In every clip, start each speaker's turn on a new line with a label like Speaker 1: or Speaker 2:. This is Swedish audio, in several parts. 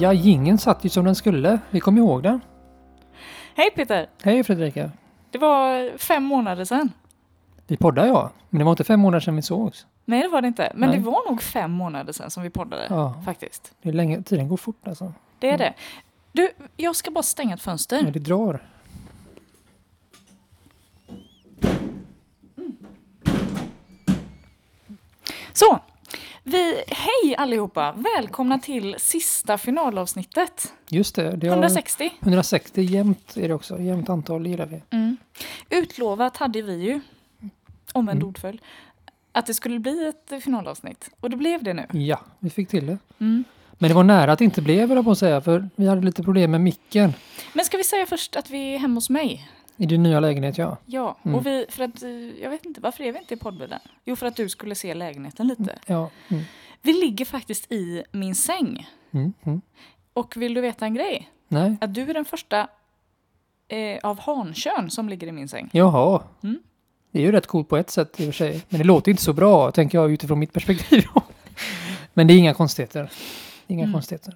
Speaker 1: Ja, gingen satt ju som den skulle. Vi kom ihåg den.
Speaker 2: Hej Peter!
Speaker 1: Hej Fredrika.
Speaker 2: Det var fem månader sedan.
Speaker 1: Vi poddade ja, men det var inte fem månader sedan vi sågs.
Speaker 2: Nej det var det inte, men
Speaker 1: Nej.
Speaker 2: det var nog fem månader sedan som vi poddade
Speaker 1: Ja,
Speaker 2: faktiskt.
Speaker 1: det är länge, tiden går fort alltså.
Speaker 2: Det är
Speaker 1: Mm.
Speaker 2: det. Du, jag ska bara stänga ett fönster.
Speaker 1: det drar.
Speaker 2: Så! Vi, hej allihopa! Välkomna till sista finalavsnittet.
Speaker 1: Just det. det har
Speaker 2: 160.
Speaker 1: 160 jämnt är det också. Jämnt antal gillar vi.
Speaker 2: Mm. Utlovat hade vi ju, omvänd
Speaker 1: Mm.
Speaker 2: ordföljd, att det skulle bli ett finalavsnitt. Och det blev det nu.
Speaker 1: Ja, vi fick till det.
Speaker 2: Mm.
Speaker 1: Men det var nära att det inte blev, jag på att säga, för vi hade lite problem med micken
Speaker 2: Men ska vi säga först att vi är hemma hos mig?
Speaker 1: I din nya lägenhet, ja.
Speaker 2: Ja,
Speaker 1: Mm.
Speaker 2: och vi, för att, eh, jag vet inte, varför är vi inte i poddbilen? Jo, för att du skulle se lägenheten lite.
Speaker 1: Ja. Mm.
Speaker 2: Vi ligger faktiskt i min säng.
Speaker 1: Mm. Mm.
Speaker 2: Och vill du veta en grej?
Speaker 1: Nej.
Speaker 2: Att du är den första eh, av hankön som ligger i min säng.
Speaker 1: Jaha.
Speaker 2: Mm.
Speaker 1: Det är ju rätt coolt på ett sätt i och för sig. Men det låter inte så bra, tänker jag utifrån mitt perspektiv. Men det är inga konstigheter. Inga
Speaker 2: Mm.
Speaker 1: konstigheter.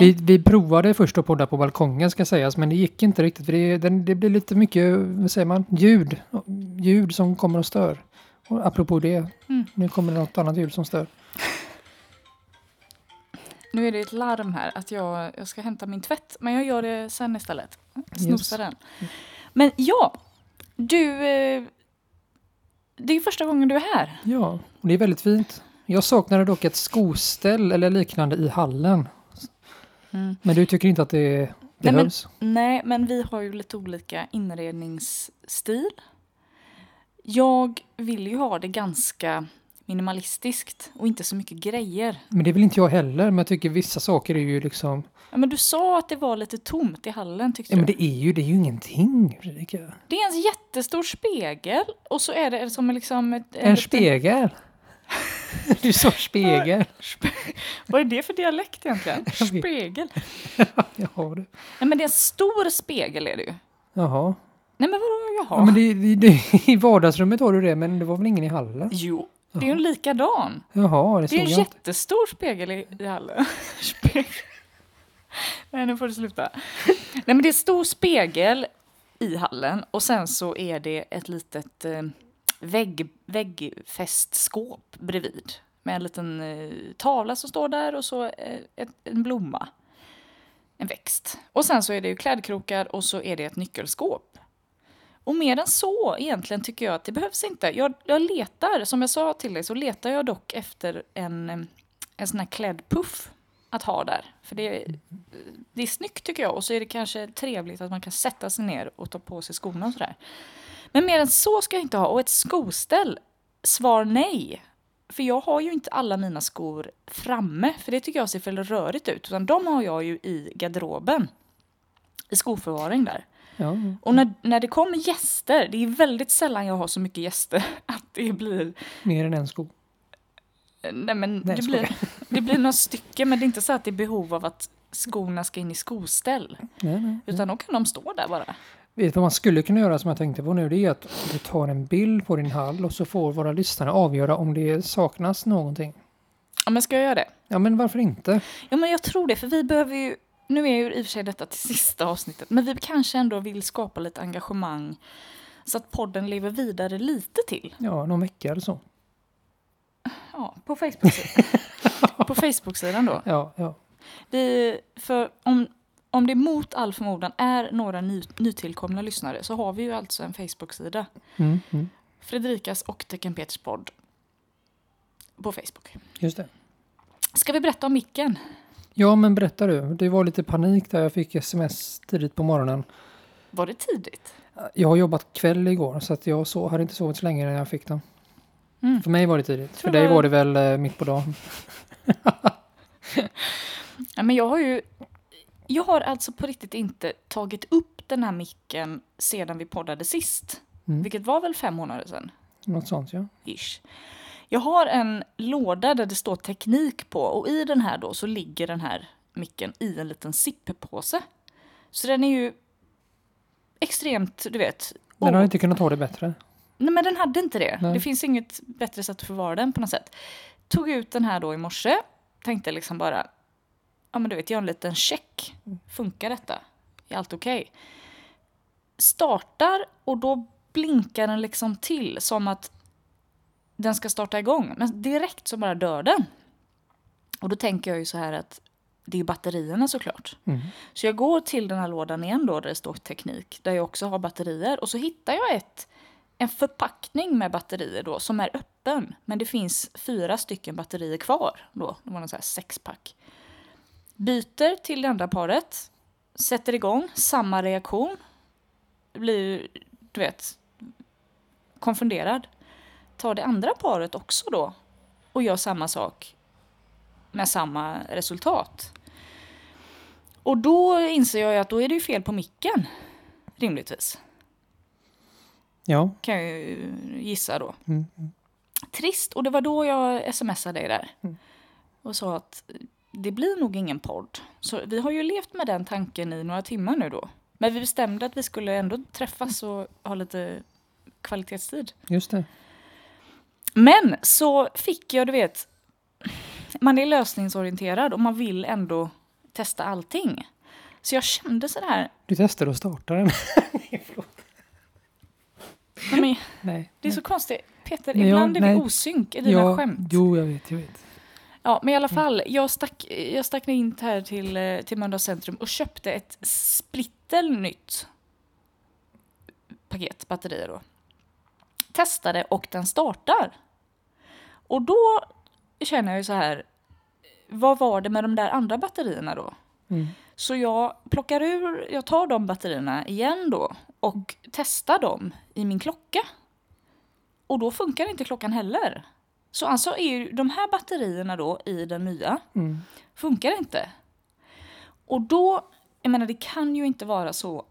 Speaker 1: Vi, vi provade först att podda på balkongen ska sägas, men det gick inte riktigt. För det, det blir lite mycket, vad säger man, ljud. Ljud som kommer och stör. Och apropå det,
Speaker 2: Mm.
Speaker 1: nu kommer det något annat ljud som stör.
Speaker 2: Nu är det ett larm här att jag, jag ska hämta min tvätt. Men jag gör det sen istället. Snosar den. Men ja, du... Eh, det är första gången du är här.
Speaker 1: Ja, och det är väldigt fint. Jag saknade dock ett skoställ eller liknande i hallen. Men du tycker inte att det
Speaker 2: Nej, men-
Speaker 1: behövs?
Speaker 2: Nej, men vi har ju lite olika inredningsstil. Jag vill ju ha det ganska minimalistiskt och inte så mycket grejer.
Speaker 1: Men det väl inte jag heller, men jag tycker vissa saker är ju liksom...
Speaker 2: Ja, men du sa att det var lite tomt i hallen tyckte
Speaker 1: Ja, men
Speaker 2: du.
Speaker 1: det är ju, det är ju ingenting, Fredrika.
Speaker 2: Det är en jättestor spegel och så är det som liksom ett...
Speaker 1: En
Speaker 2: liten-
Speaker 1: spegel. Du sa spegel.
Speaker 2: Vad är det för dialekt egentligen?
Speaker 1: Jag.
Speaker 2: Spegel.
Speaker 1: Jaha, du.
Speaker 2: Nej men det är en stor spegel är det ju.
Speaker 1: Jaha.
Speaker 2: Nej men vadå jaha?
Speaker 1: Ja, men det, det, det, I vardagsrummet har du det, men det var väl ingen i hallen?
Speaker 2: Jo, det är ju en likadan.
Speaker 1: Jaha, det
Speaker 2: Det är en
Speaker 1: jag inte.
Speaker 2: jättestor spegel i, i hallen. Spegel. Nej, nu får du sluta. Nej, men det är en stor spegel i hallen och sen så är det ett litet eh, vägg, väggfästskåp bredvid med en liten eh, tavla som står där och så eh, ett, en blomma. En växt. Och sen så är det ju klädkrokar och så är det ett nyckelskåp. Och mer än så egentligen tycker jag att det behövs inte. Jag, jag letar, som jag sa till dig, så letar jag dock efter en, en sån här klädpuff att ha där. För det, det är snyggt tycker jag och så är det kanske trevligt att man kan sätta sig ner och ta på sig skorna och sådär. Men mer än så ska jag inte ha. Och ett skoställ, svar nej. För jag har ju inte alla mina skor framme, för det tycker jag ser för rörigt ut. Utan de har jag ju i garderoben. I skoförvaring där.
Speaker 1: Ja,
Speaker 2: Och när, när det kommer gäster, det är väldigt sällan jag har så mycket gäster att det blir...
Speaker 1: mer än en sko.
Speaker 2: Nej men
Speaker 1: Nej,
Speaker 2: det, blir, det blir några stycken, men det är inte så att det är behov av att skorna ska in i skoställ.
Speaker 1: Nej, nej.
Speaker 2: Utan då kan de stå där bara.
Speaker 1: Vet vad man skulle kunna göra som jag tänkte på nu? Det är att du tar en bild på din hall och så får våra lyssnare avgöra om det saknas någonting.
Speaker 2: Ja men ska jag göra det?
Speaker 1: Ja, men varför inte?
Speaker 2: Ja men jag tror det, för vi behöver ju... Nu är ju i och för sig detta till sista avsnittet, men vi kanske ändå vill skapa lite engagemang så att podden lever vidare lite till.
Speaker 1: Ja, någon vecka eller så.
Speaker 2: Ja, på Facebook-sidan. på Facebook-sidan då.
Speaker 1: Ja, ja.
Speaker 2: Vi, för om, om det mot all förmodan är några ny, nytillkomna lyssnare så har vi ju alltså en Facebook-sida.
Speaker 1: Mm, mm.
Speaker 2: Fredrikas och Tecken Peters podd. På Facebook.
Speaker 1: Just det.
Speaker 2: Ska vi berätta om micken?
Speaker 1: Ja, men berätta du. Det var lite panik där jag fick sms tidigt på morgonen.
Speaker 2: Var det tidigt?
Speaker 1: Jag har jobbat kväll igår så att jag så, hade inte sovit så länge när jag fick den.
Speaker 2: Mm.
Speaker 1: För mig var det tidigt. För dig var det väl eh, mitt på dagen.
Speaker 2: Ja, men jag har ju... Jag har alltså på riktigt inte tagit upp den här micken sedan vi poddade sist.
Speaker 1: Mm.
Speaker 2: Vilket var väl fem månader sedan?
Speaker 1: Något sånt ja.
Speaker 2: Ish. Jag har en låda där det står teknik på och i den här då så ligger den här micken i en liten zipppåse. Så den är ju extremt, du vet...
Speaker 1: Den
Speaker 2: oh,
Speaker 1: har inte kunnat ha det bättre.
Speaker 2: Nej men den hade inte det.
Speaker 1: Nej.
Speaker 2: Det finns inget bättre sätt att förvara den på något sätt. Tog ut den här då i morse. Tänkte liksom bara, ja men du vet, göra en liten check. Funkar detta? Är allt okej? Startar och då blinkar den liksom till som att den ska starta igång. Men direkt så bara dör den. Och då tänker jag ju så här att det är batterierna såklart.
Speaker 1: Mm.
Speaker 2: Så jag går till den här lådan igen då där det står teknik, där jag också har batterier. Och så hittar jag ett, en förpackning med batterier då som är öppen. Men det finns fyra stycken batterier kvar då. Det var en sån här sexpack. Byter till det andra paret, sätter igång, samma reaktion. Blir, du vet, konfunderad. Tar det andra paret också då och gör samma sak med samma resultat. Och då inser jag ju att då är det ju fel på micken, rimligtvis.
Speaker 1: Ja.
Speaker 2: Kan jag ju gissa då.
Speaker 1: Mm.
Speaker 2: Trist, och det var då jag smsade dig där.
Speaker 1: Mm.
Speaker 2: Och sa att det blir nog ingen podd. Så vi har ju levt med den tanken i några timmar nu då. Men vi bestämde att vi skulle ändå träffas och ha lite kvalitetstid.
Speaker 1: Just det.
Speaker 2: Men så fick jag, du vet, man är lösningsorienterad och man vill ändå testa allting. Så jag kände sådär,
Speaker 1: Du testade att starta den. Nej,
Speaker 2: nej, men
Speaker 1: Nej.
Speaker 2: det är så konstigt. Peter,
Speaker 1: Nej,
Speaker 2: ibland
Speaker 1: jag-
Speaker 2: är vi
Speaker 1: nej.
Speaker 2: osynk i dina
Speaker 1: ja,
Speaker 2: skämt.
Speaker 1: Jo, jag vet, jag vet.
Speaker 2: Ja, men i alla fall, jag stack, jag stack in här till, eh, till Mölndals centrum och köpte ett splittelnytt paket batterier då. Testade och den startar. Och då känner jag ju så här, vad var det med de där andra batterierna då?
Speaker 1: Mm.
Speaker 2: Så jag plockar ur, jag tar de batterierna igen då och testar dem i min klocka. Och då funkar inte klockan heller. Så alltså är ju de här batterierna då i den nya
Speaker 1: Mm.
Speaker 2: funkar inte. Och då, jag menar det kan ju inte vara så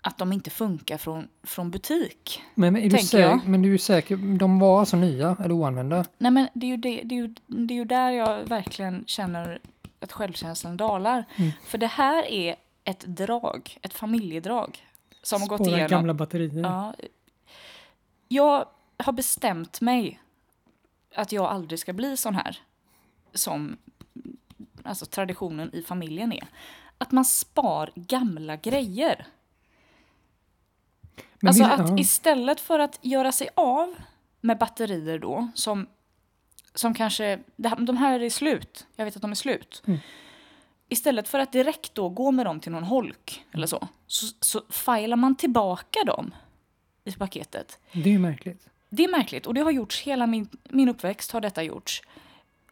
Speaker 2: att de inte funkar från, från butik.
Speaker 1: Men, men, är du säker,
Speaker 2: jag.
Speaker 1: men du är säker, de var alltså nya eller oanvända?
Speaker 2: Nej men det är ju, det, det är ju, det är ju där jag verkligen känner att självkänslan dalar.
Speaker 1: Mm.
Speaker 2: För det här är ett drag, ett familjedrag. Som har gått
Speaker 1: Spåra
Speaker 2: igenom.
Speaker 1: gamla batterier.
Speaker 2: Ja. Jag har bestämt mig att jag aldrig ska bli sån här som alltså, traditionen i familjen är. Att man spar gamla grejer.
Speaker 1: Men
Speaker 2: alltså
Speaker 1: vill-
Speaker 2: att
Speaker 1: ja.
Speaker 2: istället för att göra sig av med batterier då som, som kanske, det de här är slut, jag vet att de är slut.
Speaker 1: Mm.
Speaker 2: Istället för att direkt då gå med dem till någon holk eller så, så, så filar man tillbaka dem i paketet.
Speaker 1: Det är märkligt.
Speaker 2: Det är märkligt och det har gjorts hela min, min uppväxt har detta gjorts.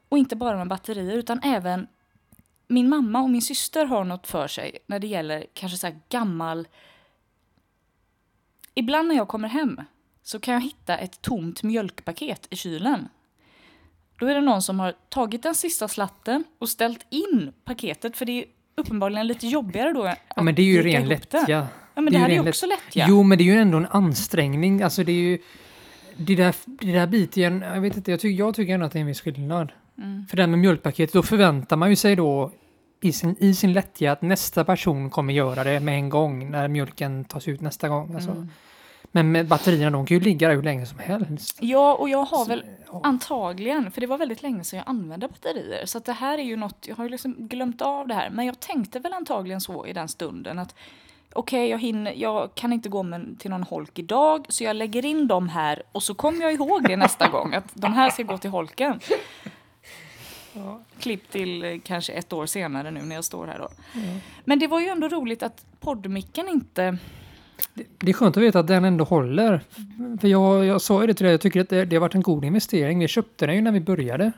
Speaker 2: Och inte bara med batterier utan även min mamma och min syster har något för sig när det gäller kanske så här gammal... Ibland när jag kommer hem så kan jag hitta ett tomt mjölkpaket i kylen. Då är det någon som har tagit den sista slatten och ställt in paketet för det är uppenbarligen lite jobbigare då.
Speaker 1: Ja, men det är ju ren lättja.
Speaker 2: Ja, men det,
Speaker 1: Det
Speaker 2: här är ju också lättja.
Speaker 1: Jo, men det är ju ändå en ansträngning. Alltså det är ju... Det där, det där biten, jag vet inte, jag tycker, jag tycker ändå att det är en viss skillnad.
Speaker 2: Mm.
Speaker 1: För det här med mjölkpaketet, då förväntar man ju sig då i sin, i sin lättja att nästa person kommer göra det med en gång när mjölken tas ut nästa gång. Alltså.
Speaker 2: Mm.
Speaker 1: Men med batterierna, de kan ju ligga där hur länge som helst.
Speaker 2: Ja, och jag har väl
Speaker 1: Ja.
Speaker 2: Antagligen, för det var väldigt länge sedan jag använde batterier. Så att det här är ju något, jag har ju liksom glömt av det här. Men jag tänkte väl antagligen så i den stunden att okej, jag, hinner, jag kan inte gå med, till någon holk idag så jag lägger in dem här och så kommer jag ihåg det nästa gång att de här ska gå till holken. Klipp till eh, kanske ett år senare nu när jag står här då. Men det var ju ändå roligt att poddmicken inte...
Speaker 1: Det är skönt att veta att den ändå håller. För jag, jag sa ju det till dig, jag tycker att det, det har varit en god investering. Vi köpte den ju när vi började.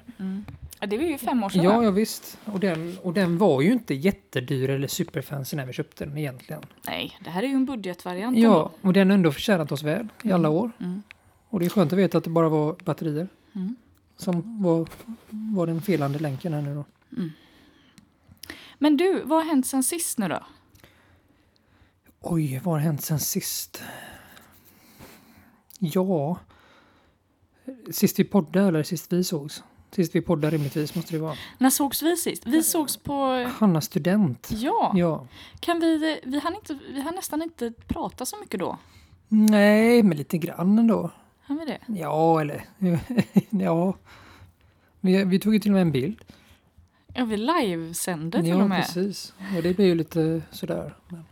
Speaker 2: Ja, det var ju fem år sedan.
Speaker 1: Ja, ja visst. Och den, och den var ju inte jättedyr eller superfancy när vi köpte den egentligen.
Speaker 2: Nej, det här är ju en budgetvariant.
Speaker 1: Ja, och den har ändå förtjänat oss väl i alla år.
Speaker 2: Mm.
Speaker 1: Och det är skönt att veta att det bara var batterier
Speaker 2: Mm.
Speaker 1: som var, var den felande länken här nu då.
Speaker 2: Men du, vad har hänt sen sist nu då?
Speaker 1: Oj, vad har hänt sen sist? Ja... Sist vi poddade eller sist vi sågs? Sist vi poddade rimligtvis måste det vara.
Speaker 2: När sågs vi sist? Vi sågs på...
Speaker 1: Hanna Student.
Speaker 2: Ja,
Speaker 1: Ja.
Speaker 2: kan vi... Vi hann, inte, vi hann nästan inte prata så mycket då.
Speaker 1: Nej, men lite grann ändå.
Speaker 2: Hann vi det?
Speaker 1: Ja, eller... ja. Vi, vi tog ju till och med en bild.
Speaker 2: Ja, vi livesänder till
Speaker 1: Ja,
Speaker 2: och med.
Speaker 1: precis. Och det blir ju lite sådär. Men,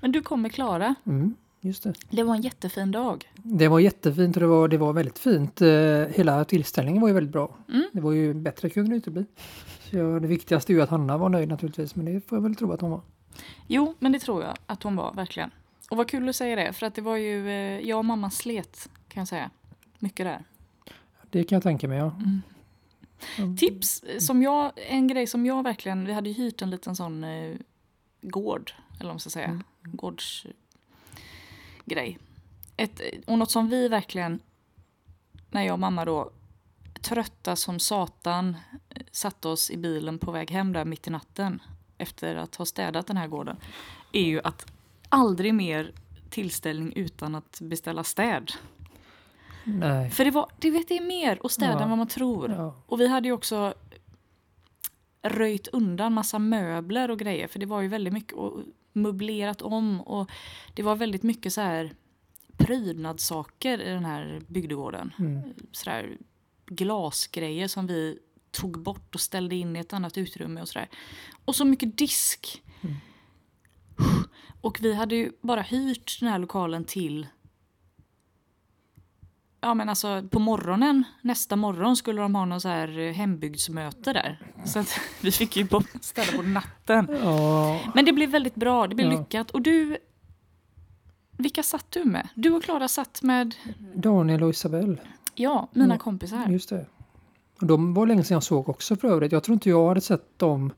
Speaker 2: Men du kommer klara.
Speaker 1: mm, just det.
Speaker 2: Det var en jättefin dag.
Speaker 1: Det var jättefint och det var, det var väldigt fint. Eh, hela tillställningen var ju väldigt bra.
Speaker 2: Mm.
Speaker 1: Det var ju bättre kunde det inte bli. Så jag, det viktigaste är ju att Hanna var nöjd naturligtvis, men det får jag väl tro att hon var.
Speaker 2: Jo, men det tror jag att hon var, verkligen. Och vad kul att säga det, för att det var ju, eh, jag och mamma slet, kan jag säga. Mycket där.
Speaker 1: Det kan jag tänka mig, ja.
Speaker 2: Mm.
Speaker 1: Mm.
Speaker 2: Tips, eh, som jag, en grej som jag verkligen, vi hade ju hyrt en liten sån eh, gård, eller vad man ska säga,
Speaker 1: Mm.
Speaker 2: Gårdsgrej. Ett, och något som vi verkligen, när jag och mamma då, trötta som satan, eh, satte oss i bilen på väg hem där mitt i natten efter att ha städat den här gården, är ju att aldrig mer tillställning utan att beställa städ.
Speaker 1: Nej.
Speaker 2: För det, var, det, vet, det är mer att städa
Speaker 1: Ja.
Speaker 2: än vad man tror.
Speaker 1: Ja.
Speaker 2: Och vi hade ju också röjt undan massa möbler och grejer för det var ju väldigt mycket och möblerat om och det var väldigt mycket så här prydnadssaker i den här bygdegården.
Speaker 1: Mm.
Speaker 2: Sådär glasgrejer som vi tog bort och ställde in i ett annat utrymme och sådär. Och så mycket disk.
Speaker 1: Mm.
Speaker 2: Och vi hade ju bara hyrt den här lokalen till Ja men alltså på morgonen, nästa morgon skulle de ha någon så här eh, hembygdsmöte där. Så att vi fick ju städa på natten.
Speaker 1: Ja,
Speaker 2: Men det blev väldigt bra, det blev
Speaker 1: Ja.
Speaker 2: lyckat. Och du, vilka satt du med? Du och Klara satt med,
Speaker 1: Daniel och Isabelle.
Speaker 2: ja, mina
Speaker 1: Ja,
Speaker 2: kompisar.
Speaker 1: Just det. Och de var länge sedan jag såg också för övrigt. Jag tror inte jag hade sett dem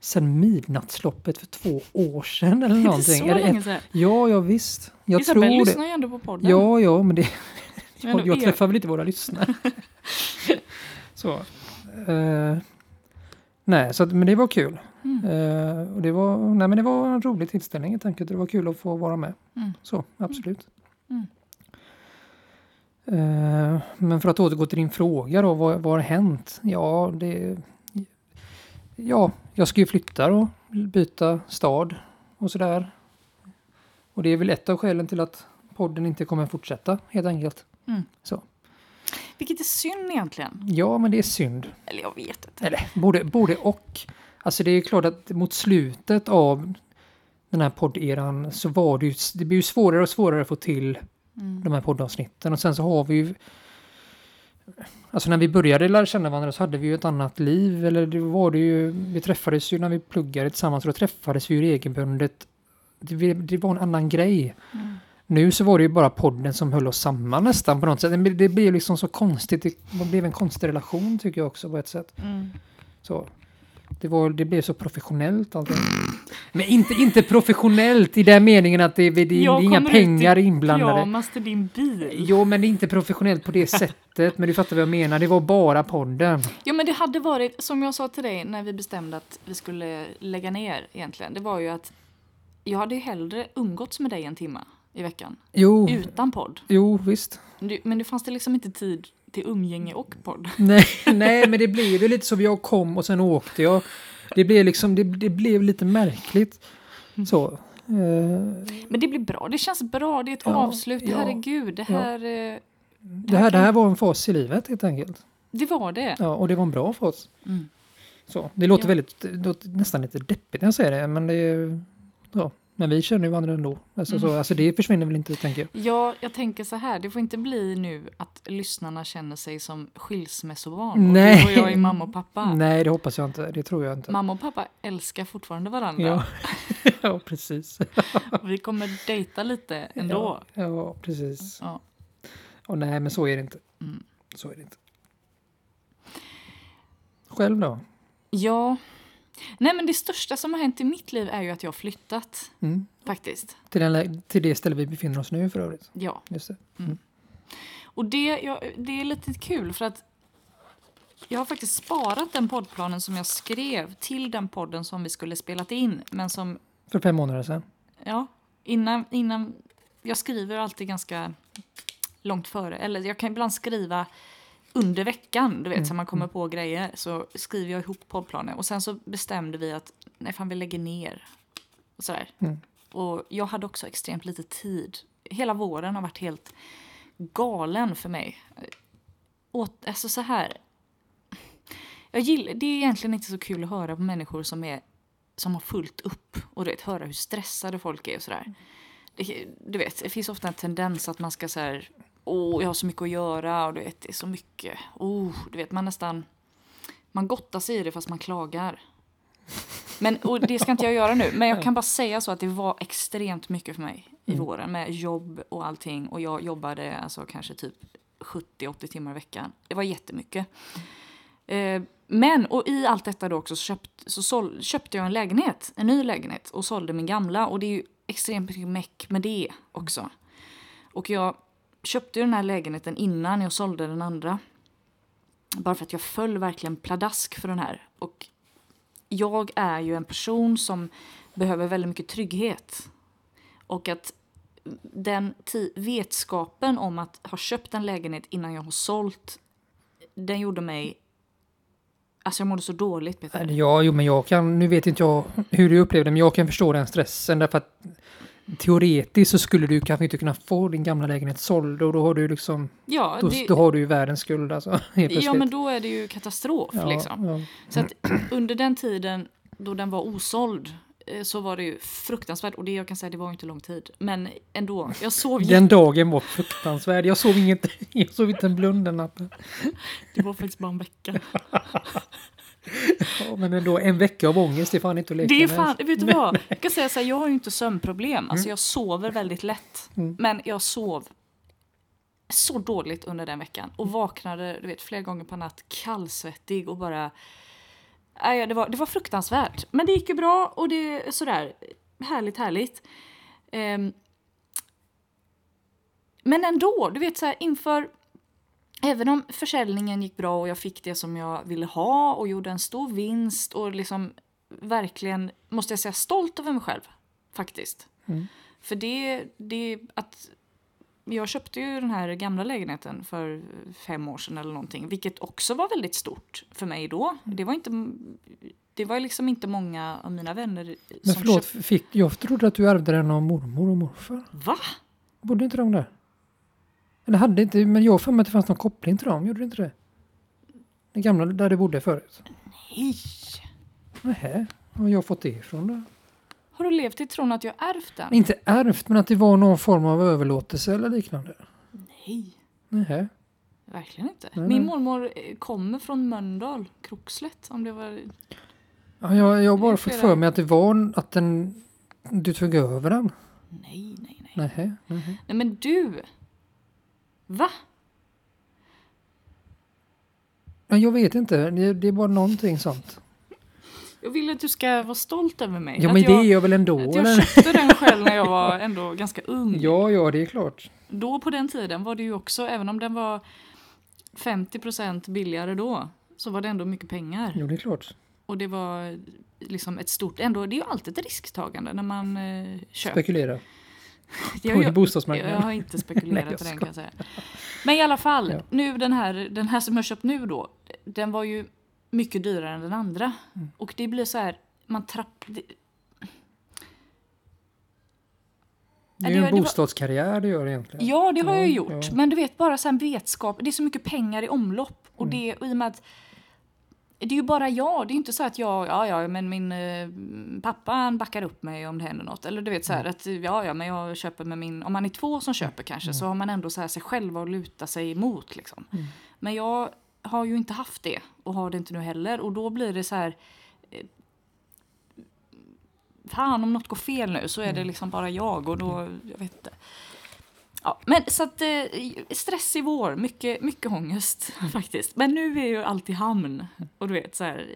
Speaker 1: sen midnattsloppet för två år sedan eller någonting.
Speaker 2: så
Speaker 1: Eller ett-
Speaker 2: länge sedan.
Speaker 1: Ja, ja visst. Jag
Speaker 2: Isabelle
Speaker 1: tror
Speaker 2: lyssnar
Speaker 1: det.
Speaker 2: ju ändå på podden.
Speaker 1: Ja, ja, men det, jag, jag träffar väl inte våra lyssnare. så. Eh, nej, så att, men det var kul.
Speaker 2: Mm.
Speaker 1: Eh, och det var, nej, men det var en rolig tillställning helt enkelt. Det var kul att få vara med.
Speaker 2: Mm.
Speaker 1: Så, absolut.
Speaker 2: Mm.
Speaker 1: Eh, men för att återgå till din fråga då, vad, vad har hänt? Ja, det... Ja, jag ska ju flytta och byta stad och sådär. Och det är väl ett av skälen till att podden inte kommer fortsätta helt enkelt.
Speaker 2: Mm.
Speaker 1: Så.
Speaker 2: Vilket är synd egentligen.
Speaker 1: Ja, men det är synd.
Speaker 2: Eller jag vet inte.
Speaker 1: Eller både, både och. Alltså det är klart att mot slutet av den här podderan så var det ju, det blir ju svårare och svårare att få till
Speaker 2: Mm.
Speaker 1: de här poddavsnitten. Och sen så har vi ju... Alltså när vi började lära känna varandra så hade vi ju ett annat liv. Eller det var det ju... Vi träffades ju när vi pluggade tillsammans och då träffades vi ju regelbundet. Det, det var en annan grej.
Speaker 2: Mm.
Speaker 1: Nu så var det ju bara podden som höll oss samman nästan på något sätt. Det, blev liksom så konstigt. Det, blev en konstig relation tycker jag också på ett sätt.
Speaker 2: Mm.
Speaker 1: Så. Det, var, det blev så professionellt allting. Men inte, inte professionellt i den meningen att det, det, det är
Speaker 2: Jag
Speaker 1: inga
Speaker 2: kommer ut
Speaker 1: pengar
Speaker 2: i
Speaker 1: inblandade.
Speaker 2: Pyjamas till din bil.
Speaker 1: Jo, men det är inte professionellt på det sättet. Men du fattar vad jag menar. Det var bara podden.
Speaker 2: Ja men det hade varit, som jag sa till dig när vi bestämde att vi skulle lägga ner egentligen. Det var ju att jag hade ju hellre umgåtts med dig en timme i veckan.
Speaker 1: Jo,
Speaker 2: Utan podd.
Speaker 1: jo visst.
Speaker 2: Du- Men det fanns det liksom inte tid till umgänge och podd.
Speaker 1: Nej, nej, men det blev ju lite så. Jag kom och sen åkte jag. Det blev liksom, det, det blev lite märkligt. Så. Eh,
Speaker 2: Men det blir bra, det känns bra, det är ett
Speaker 1: Ja,
Speaker 2: avslut.
Speaker 1: ja,
Speaker 2: Herregud, det
Speaker 1: ja.
Speaker 2: här, eh,
Speaker 1: det, här, det här var en fas i livet helt enkelt.
Speaker 2: det var det.
Speaker 1: Ja, och det var en bra fas.
Speaker 2: Mm.
Speaker 1: Så. Det låter
Speaker 2: Ja.
Speaker 1: väldigt, det låter nästan lite deppigt när jag säger det. Men det är, ja. Men vi känner ju varandra ändå. Alltså, så,
Speaker 2: Mm.
Speaker 1: alltså det försvinner väl inte, tänker jag.
Speaker 2: Ja, jag tänker så här, det får inte bli nu att lyssnarna känner sig som skilsmässobarn.
Speaker 1: Nej.
Speaker 2: Och jag är mamma och pappa.
Speaker 1: Nej, det hoppas jag inte. Det tror jag inte.
Speaker 2: Mamma och pappa älskar fortfarande varandra.
Speaker 1: Ja. ja, precis.
Speaker 2: Vi kommer dejta lite ändå.
Speaker 1: Ja, ja precis.
Speaker 2: Ja.
Speaker 1: Och nej, men så är det inte.
Speaker 2: Mm.
Speaker 1: Så är det inte. Själv då?
Speaker 2: ja. Nej men det största som har hänt i mitt liv är ju att jag har flyttat.
Speaker 1: Mm.
Speaker 2: Faktiskt.
Speaker 1: Till, den, till det ställe vi befinner oss nu för övrigt.
Speaker 2: Ja.
Speaker 1: Just det.
Speaker 2: Och det, jag, det är lite kul för att jag har faktiskt sparat den poddplanen som jag skrev till den podden som vi skulle spelat in. Men som,
Speaker 1: För fem månader sedan.
Speaker 2: ja, innan, innan jag skriver alltid ganska långt före. Eller jag kan ibland skriva under veckan, du vet,
Speaker 1: Mm,
Speaker 2: så man kommer på grejer. Så skriver jag ihop poddplanen. Och sen så bestämde vi att, nej fan vi lägger ner. Och sådär.
Speaker 1: Mm.
Speaker 2: Och jag hade också extremt lite tid. Hela våren har varit helt galen för mig. Åt, alltså så här. Jag gillar, det är egentligen inte så kul att höra på människor som, är, som har fullt upp och du vet, höra hur stressade folk är och sådär. Det, du vet, det finns ofta en tendens att man ska så här, åh, jag har så mycket att göra och du vet, det är så mycket. Oh, du vet, man nästan, man gottar sig i det fast man klagar. Men, och det ska inte jag göra nu, men jag kan bara säga så att det var extremt mycket för mig i
Speaker 1: Mm.
Speaker 2: våren med jobb och allting. Och jag jobbade alltså kanske typ 70-80 timmar i veckan. Det var jättemycket. Eh, men, och i allt detta då också så, köpt, så sål, köpte jag en lägenhet, en ny lägenhet och sålde min gamla. Och det är ju extremt mycket meck med det också. Och jag köpte ju den här lägenheten innan jag sålde den andra. Bara för att jag föll verkligen pladask för den här. Och jag är ju en person som behöver väldigt mycket trygghet. Och att den vetskapen om att ha köpt en lägenhet innan jag har sålt, den gjorde mig... Alltså jag mådde så dåligt, Peter.
Speaker 1: Ja, jo, men jag kan, nu vet inte jag hur du upplevde men jag kan förstå den stressen därför att teoretiskt så skulle du kanske inte kunna få din gamla lägenhet såld och då har du liksom,
Speaker 2: Ja,
Speaker 1: då,
Speaker 2: det,
Speaker 1: då har du ju världens skuld alltså.
Speaker 2: Ja, men då är det ju katastrof.
Speaker 1: Ja,
Speaker 2: liksom.
Speaker 1: ja.
Speaker 2: Så att under den tiden då den var osåld eh, så var det ju fruktansvärt. Och det jag kan säga, det var inte lång tid. Men ändå, jag sov
Speaker 1: Den dagen var fruktansvärd. Jag sov, inget, jag sov inte en blund den natten.
Speaker 2: Det var faktiskt bara en vecka.
Speaker 1: Ja, men ändå, en vecka av ångest är fan inte att leka
Speaker 2: Det är
Speaker 1: med.
Speaker 2: fan, vet du vad? Jag kan säga så här, jag har ju inte sömnproblem. Alltså jag sover väldigt lätt.
Speaker 1: Mm.
Speaker 2: Men jag sov så dåligt under den veckan. Och vaknade du vet, flera gånger på natt kallsvettig och bara... Nej, det, var, det var fruktansvärt. Men det gick ju bra och det är sådär härligt, härligt. Ehm, men ändå, du vet så här inför... Även om försäljningen gick bra och jag fick det som jag ville ha och gjorde en stor vinst och liksom verkligen, måste jag säga, stolt över mig själv. Faktiskt.
Speaker 1: Mm.
Speaker 2: För det, det att jag köpte ju den här gamla lägenheten för fem år sedan eller någonting, vilket också var väldigt stort för mig då. Det var inte, det var liksom inte många av mina vänner
Speaker 1: Men
Speaker 2: som
Speaker 1: förlåt,
Speaker 2: köpte.
Speaker 1: fick, jag trodde att du ärvde den av mormor och morfar.
Speaker 2: Va?
Speaker 1: Bodde inte de där? Eller hade inte, men jag har för mig att det fanns någon koppling till dem, gjorde det inte det? Det gamla där du bodde förut?
Speaker 2: Nej!
Speaker 1: Nähä, var har jag fått det ifrån då?
Speaker 2: Har du levt i tron att jag ärvt den?
Speaker 1: Inte ärvt, men att det var någon form av överlåtelse eller liknande.
Speaker 2: Nej,
Speaker 1: Nähä.
Speaker 2: verkligen inte.
Speaker 1: Nej,
Speaker 2: Min
Speaker 1: nej.
Speaker 2: mormor eh, kommer från Mölndal, Krokslätt, om det var...
Speaker 1: Ja, jag, jag har bara fått för mig att det var att den, du tog över den.
Speaker 2: Nej, nej, nej.
Speaker 1: Nähä. nähä.
Speaker 2: Nej men du! Va?
Speaker 1: Ja, jag vet inte, det, det är bara någonting sånt.
Speaker 2: Jag vill att du ska vara stolt över mig.
Speaker 1: Ja,
Speaker 2: att
Speaker 1: men det
Speaker 2: jag,
Speaker 1: är jag väl ändå?
Speaker 2: att jag
Speaker 1: Eller?
Speaker 2: köpte den själv när jag var ändå ganska ung.
Speaker 1: Ja, ja, det är klart.
Speaker 2: Då på den tiden var det ju också, även om den var 50% billigare då, så var det ändå mycket pengar.
Speaker 1: Jo, det är klart.
Speaker 2: Och det var liksom ett stort, ändå, det är ju alltid ett risktagande när man eh, köper.
Speaker 1: Spekulera
Speaker 2: Jag,
Speaker 1: på
Speaker 2: jag,
Speaker 1: bostadsmarknaden.
Speaker 2: jag har inte spekulerat
Speaker 1: Nej, jag
Speaker 2: i den kan jag säga. Men i alla fall,
Speaker 1: Ja.
Speaker 2: nu den här, den här som jag köpt nu då, den var ju mycket dyrare än den andra.
Speaker 1: Mm.
Speaker 2: Och det blir så här, man trapp... Det,
Speaker 1: Det är ju en
Speaker 2: det
Speaker 1: bostadskarriär det gör egentligen.
Speaker 2: Ja, det har jag
Speaker 1: Ja,
Speaker 2: gjort.
Speaker 1: ja.
Speaker 2: Men du vet, bara här vetskap. Det är så mycket pengar i omlopp. Och
Speaker 1: Mm.
Speaker 2: det, och i och med att det är ju bara jag. Det är inte så att jag, ja, ja, men min eh, pappa han backar upp mig om det händer något. Eller du vet så här
Speaker 1: Mm.
Speaker 2: att, ja, ja, men jag köper med min, om man är två som köper kanske, så har man ändå så här sig själv att luta sig emot liksom.
Speaker 1: Mm.
Speaker 2: Men jag har ju inte haft det och har det inte nu heller. Och då blir det så här, eh, fan om något går fel nu så är
Speaker 1: Mm.
Speaker 2: det liksom bara jag och då, jag vet inte. Ja, men så att eh, stress i vår, mycket, mycket ångest faktiskt. Men nu är ju allt i hamn. Och du vet så här,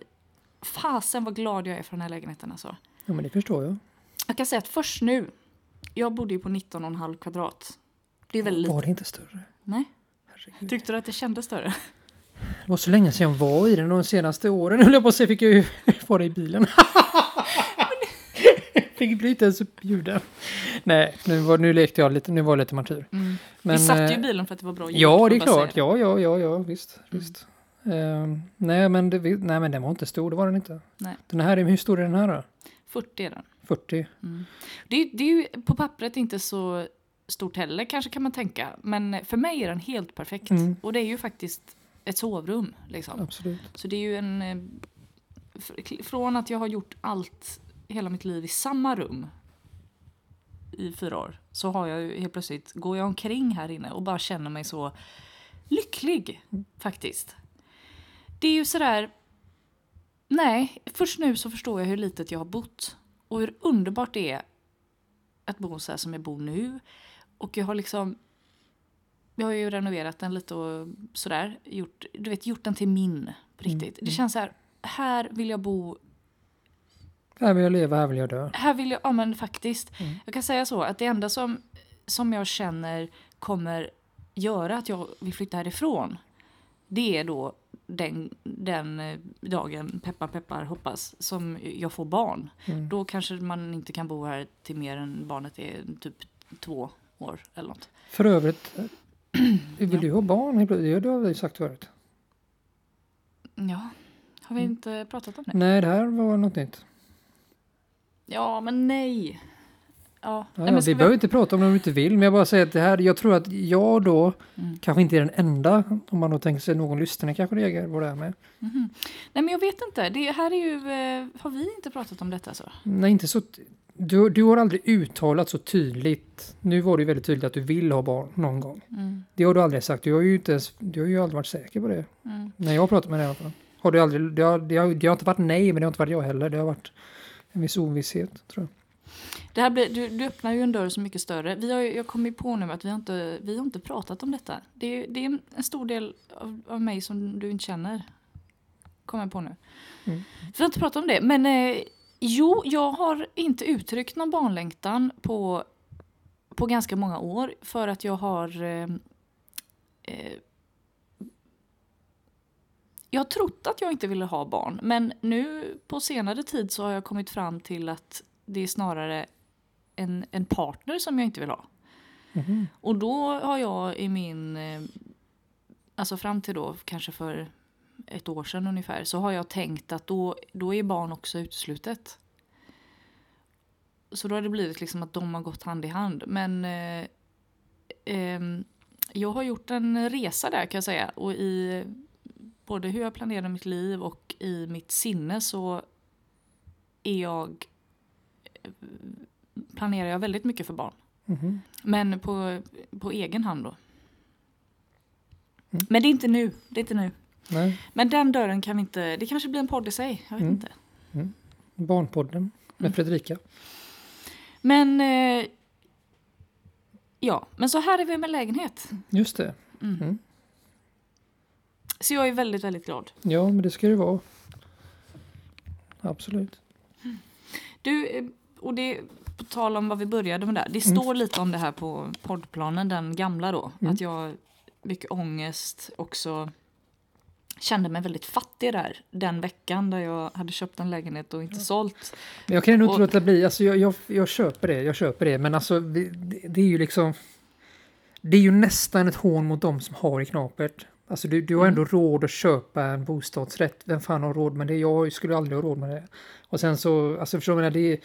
Speaker 2: fasen vad glad jag är för den här lägenheten alltså.
Speaker 1: Ja, men det förstår jag.
Speaker 2: Jag kan säga att först nu, jag bodde ju på 19,5 kvadrat. Det är väldigt
Speaker 1: Var det inte större?
Speaker 2: Nej,
Speaker 1: Herregud.
Speaker 2: tyckte du att det kändes större?
Speaker 1: Det var så länge sedan jag var i den de senaste åren. höll jag på att säga fick jag ju vara i bilen. Fick bli inte ens upp ljuden. Nej, nu, var, nu lekte jag lite. Nu var jag lite martyr. Men,
Speaker 2: Vi satt ju i
Speaker 1: eh,
Speaker 2: bilen för att det var bra ljud.
Speaker 1: Ja, det är klart. Ja, ja, ja, ja, visst. visst. Ehm, nej, men det, nej, men den var inte stor. Det var den inte.
Speaker 2: Nej.
Speaker 1: Den här, är- hur stor är den här då?
Speaker 2: 40 är den.
Speaker 1: 40?
Speaker 2: Det, är- det är ju på pappret inte så stort heller kanske kan man tänka. Men för mig är den helt perfekt.
Speaker 1: Mm.
Speaker 2: Och det är ju faktiskt ett sovrum. Liksom.
Speaker 1: Absolut.
Speaker 2: Så det är ju en... eh, fr- Från att jag har gjort allt, hela mitt liv i samma rum i fyra år, så har jag ju helt plötsligt, går jag omkring här inne och bara känner mig så lycklig, faktiskt. Det är ju sådär... Nej, först nu så förstår jag hur litet jag har bott. Och hur underbart det är att bo så här som jag bor nu. Och jag har liksom... Jag har ju renoverat den lite och sådär. Gjort, du vet, gjort den till min på riktigt. Det känns så här, här vill jag bo
Speaker 1: Här vill jag leva, här vill jag dö.
Speaker 2: här vill jag, ja men faktiskt.
Speaker 1: Mm.
Speaker 2: Jag kan säga så att det enda som, som jag känner kommer göra att jag vill flytta härifrån. Det är då den, den eh, dagen, peppar peppar hoppas, som jag får barn.
Speaker 1: Mm.
Speaker 2: Då kanske man inte kan bo här till mer än barnet är typ två år eller något.
Speaker 1: För övrigt, eh, vill du ha barn? Det har vi sagt förut.
Speaker 2: Ja, har vi
Speaker 1: Mm.
Speaker 2: inte pratat om det?
Speaker 1: Nej, det här var något nytt.
Speaker 2: Ja, men nej. Ja,
Speaker 1: Ja,
Speaker 2: nej, men ska
Speaker 1: vi behöver inte prata om det om du inte vill, men jag bara säger att det här, jag tror att jag då
Speaker 2: Mm.
Speaker 1: kanske inte är den enda, om man då tänker sig någon lyssnare kanske reagerar på det här med.
Speaker 2: Mhm. Nej, men jag vet inte. Det här är ju... Eh, har vi inte pratat om detta så?
Speaker 1: Nej, inte så. Du, du har aldrig uttalat så tydligt. Nu var det ju väldigt tydligt att du vill ha barn någon gång.
Speaker 2: Mm.
Speaker 1: Det har du aldrig sagt. Du har ju inte ens, du har ju aldrig varit säker på det.
Speaker 2: Mm.
Speaker 1: När jag har pratat med dig i alla fall. Har du aldrig, det, har, det, har, det har inte varit nej, men det har inte varit jag heller. Det har varit en viss ovisshet, tror jag.
Speaker 2: Det här blir, du, du öppnar ju en dörr så mycket större. Vi har, jag kommer på nu att vi har inte, vi har inte pratat om detta. Det är, det är en, en stor del av, av mig som du inte känner. Kommer jag på nu.
Speaker 1: Mm.
Speaker 2: Vi har inte pratat om det. Men eh, jo, jag har inte uttryckt någon barnlängtan på, på ganska många år. För att jag har... Eh, eh, jag har trott att jag inte ville ha barn. Men nu på senare tid så har jag kommit fram till att det är snarare en, en partner som jag inte vill ha.
Speaker 1: Mhm.
Speaker 2: Och då har jag i min, eh, alltså fram till då kanske för ett år sedan ungefär, så har jag tänkt att då, då är barn också uteslutet. Så då har det blivit liksom att de har gått hand i hand. Men eh, ehm, jag har gjort en resa där kan jag säga. Och i både hur jag planerar mitt liv och i mitt sinne så är jag planerar jag väldigt mycket för barn.
Speaker 1: Mhm.
Speaker 2: Men på, på egen hand då.
Speaker 1: Mm.
Speaker 2: Men det är inte nu. Det är inte nu.
Speaker 1: Nej,
Speaker 2: Men den dörren kan vi inte... Det kanske blir en podd i sig. Jag vet
Speaker 1: Mm.
Speaker 2: inte.
Speaker 1: Barnpodden med
Speaker 2: Mm.
Speaker 1: Fredrika.
Speaker 2: Men... Eh, ja, men så här är vi med lägenhet.
Speaker 1: Just det.
Speaker 2: Så jag är väldigt, väldigt glad.
Speaker 1: Ja, men det ska det vara. Absolut.
Speaker 2: Du, eh, och det på tal om vad vi började med där. Det
Speaker 1: Mm.
Speaker 2: står lite om det här på poddplanen, den gamla då.
Speaker 1: Mm.
Speaker 2: Att jag mycket ångest också kände mig väldigt fattig där den veckan där jag hade köpt en lägenhet och inte sålt.
Speaker 1: Men jag kan ändå inte låta bli. Alltså jag, jag, jag köper det. Jag köper det. Men alltså det, det är ju liksom... Det är ju nästan ett hån mot dem som har i knapert. Alltså du, du har ändå råd att köpa en bostadsrätt. Vem fan har råd med det? Jag skulle aldrig ha råd med det. Och sen så, alltså förstår du det är,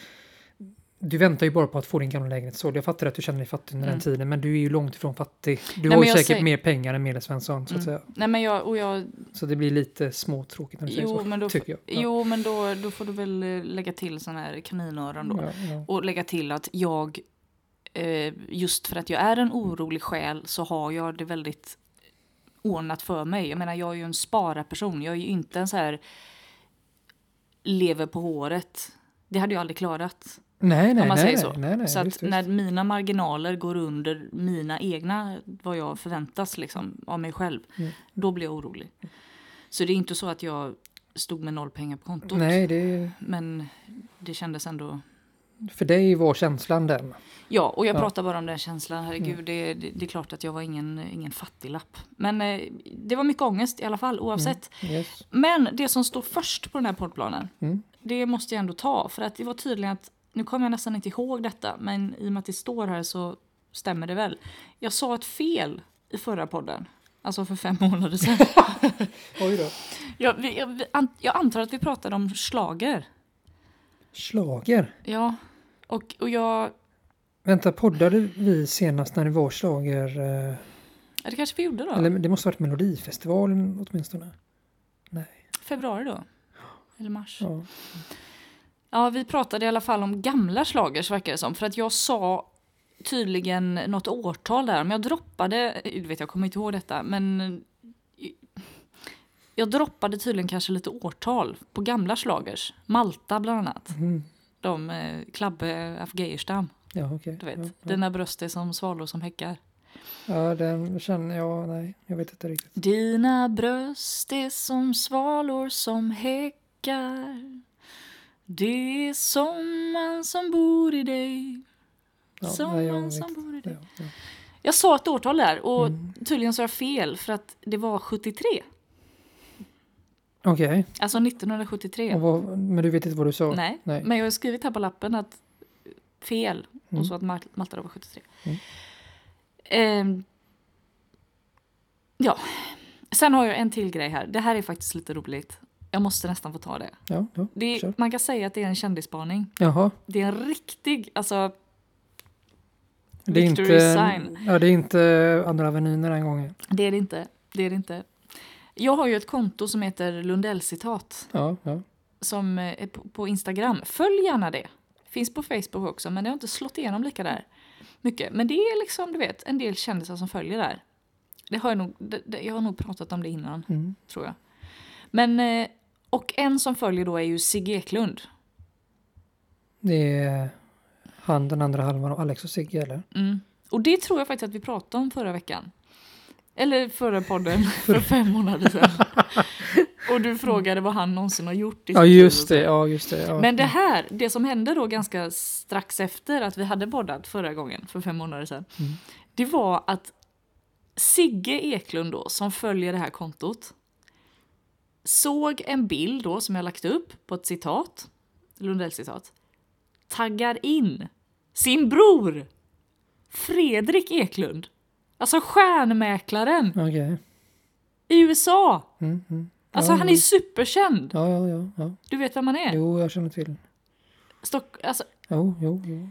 Speaker 1: Du väntar ju bara på att få din gamla lägenhet såld. Jag fattar att du känner dig fattig under
Speaker 2: Mm.
Speaker 1: den tiden. Men du är ju långt ifrån fattig. Du
Speaker 2: Nej,
Speaker 1: har ju säkert
Speaker 2: säger-
Speaker 1: mer pengar än Medelsvensson så att säga.
Speaker 2: Nej men jag, och jag,
Speaker 1: Så det blir lite småtråkigt när du säger
Speaker 2: jo
Speaker 1: så.
Speaker 2: men, då,
Speaker 1: tycker jag. Ja.
Speaker 2: jo, men då, då får du väl eh, lägga till sån här kaninöron då.
Speaker 1: Ja, ja.
Speaker 2: Och lägga till att jag, eh, just för att jag är en orolig själ så har jag det väldigt ordnat för mig. Jag menar, jag är ju en spararperson. Jag är ju inte en så här lever på håret. Det hade jag aldrig klarat.
Speaker 1: Nej, nej,
Speaker 2: man
Speaker 1: nej,
Speaker 2: säger
Speaker 1: nej,
Speaker 2: så.
Speaker 1: nej, nej,
Speaker 2: så att
Speaker 1: visst, visst.
Speaker 2: när mina marginaler går under mina egna, vad jag förväntas liksom, av mig själv,
Speaker 1: Mm.
Speaker 2: då blir jag orolig. Så det är inte så att jag stod med noll pengar på kontot.
Speaker 1: Nej, det,
Speaker 2: Men det kändes ändå
Speaker 1: för dig var känslan den.
Speaker 2: Ja, och jag
Speaker 1: Ja.
Speaker 2: pratar bara om den känslan. Herregud,
Speaker 1: Mm.
Speaker 2: det, det, det är klart att jag var ingen, ingen fattiglapp. Men eh, det var mycket ångest i alla fall, oavsett.
Speaker 1: Yes.
Speaker 2: Men det som står först på den här poddplanen,
Speaker 1: Mm.
Speaker 2: det måste jag ändå ta. För att det var tydligen att, nu kommer jag nästan inte ihåg detta, men i och med att det står här så stämmer det väl. Jag sa ett fel i förra podden. Alltså för fem månader sedan.
Speaker 1: Oj då.
Speaker 2: jag, jag, jag antar att vi pratade om slager.
Speaker 1: Slager.
Speaker 2: Ja, och, och jag...
Speaker 1: Vänta, poddade vi senast när det var slager? Eh,
Speaker 2: Ja, det kanske vi gjorde då.
Speaker 1: Eller det måste ha varit Melodifestivalen åtminstone.
Speaker 2: Februari då. Eller mars. Ja.
Speaker 1: Ja.
Speaker 2: vi pratade i alla fall om gamla slagers verkar det som. För att jag sa tydligen något årtal där. Men jag droppade, du vet jag kommer inte ihåg detta, men jag droppade tydligen kanske lite årtal på gamla slagers. Malta bland annat.
Speaker 1: Mm.
Speaker 2: De, eh, Klabbe af Geijerstam.
Speaker 1: Ja, okej.
Speaker 2: Du vet,
Speaker 1: Ja, ja.
Speaker 2: dina bröst är som svalor som häckar.
Speaker 1: ja, den känner jag... Nej, jag vet inte riktigt.
Speaker 2: Dina bröst är som svalor som häckar. Det är sommaren som bor i dig.
Speaker 1: Ja,
Speaker 2: sommaren
Speaker 1: nej,
Speaker 2: som bor i dig.
Speaker 1: Ja.
Speaker 2: Jag sa ett årtal där och
Speaker 1: Mm.
Speaker 2: tydligen sa jag fel för att det var 73.
Speaker 1: Okej,
Speaker 2: Alltså 1973.
Speaker 1: och vad- men du vet inte vad du sa?
Speaker 2: Nej,
Speaker 1: Nej.
Speaker 2: men jag har skrivit här på lappen att fel
Speaker 1: Mm.
Speaker 2: och så att Mal- Malta då var 73.
Speaker 1: Mm.
Speaker 2: Ehm, ja, sen har jag en till grej här. Det här är faktiskt lite roligt. Jag måste nästan få ta det.
Speaker 1: Ja, ja,
Speaker 2: det
Speaker 1: kör.
Speaker 2: man kan säga att det är en kändisspaning.
Speaker 1: Jaha,
Speaker 2: Det är en riktig, alltså
Speaker 1: det är
Speaker 2: Victory
Speaker 1: inte...
Speaker 2: sign.
Speaker 1: Ja, det är inte Andra Avenyn den gången.
Speaker 2: det är det inte. Det är det inte. Jag har ju ett konto som heter Lundell-citat.
Speaker 1: Ja, ja.
Speaker 2: som eh, är på, på Instagram. Följ gärna det. Finns på Facebook också, men det har inte slått igenom lika där mycket. Men det är liksom, du vet, en del kändisar som följer där. Det har jag, nog, det, det, jag har nog pratat om det innan,
Speaker 1: Mm.
Speaker 2: tror jag. Men, eh, och en som följer då är ju Sigge Eklund.
Speaker 1: Det är han, den andra halvan av Alex och Sigge, eller?
Speaker 2: Mm. Och det tror jag faktiskt att vi pratade om förra veckan. Eller förra podden, för fem månader sedan. och du frågade vad han någonsin har gjort. i
Speaker 1: Ja, just det. Ja, just det. Ja.
Speaker 2: Men det här, det som hände då ganska strax efter att vi hade poddat förra gången, för fem månader sedan,
Speaker 1: Mm.
Speaker 2: det var att Sigge Eklund då, som följer det här kontot, såg en bild då som jag lagt upp på ett citat, Lundells citat, taggar in sin bror Fredrik Eklund, alltså stjärnmäklaren
Speaker 1: Okej.
Speaker 2: i USA.
Speaker 1: Mm, mm.
Speaker 2: Alltså
Speaker 1: Ja,
Speaker 2: han är superkänd.
Speaker 1: Ja, ja, ja, ja.
Speaker 2: Du vet vem han är?
Speaker 1: Jo, jag känner till.
Speaker 2: Stock, alltså,
Speaker 1: Jo, jo, jo. Mm.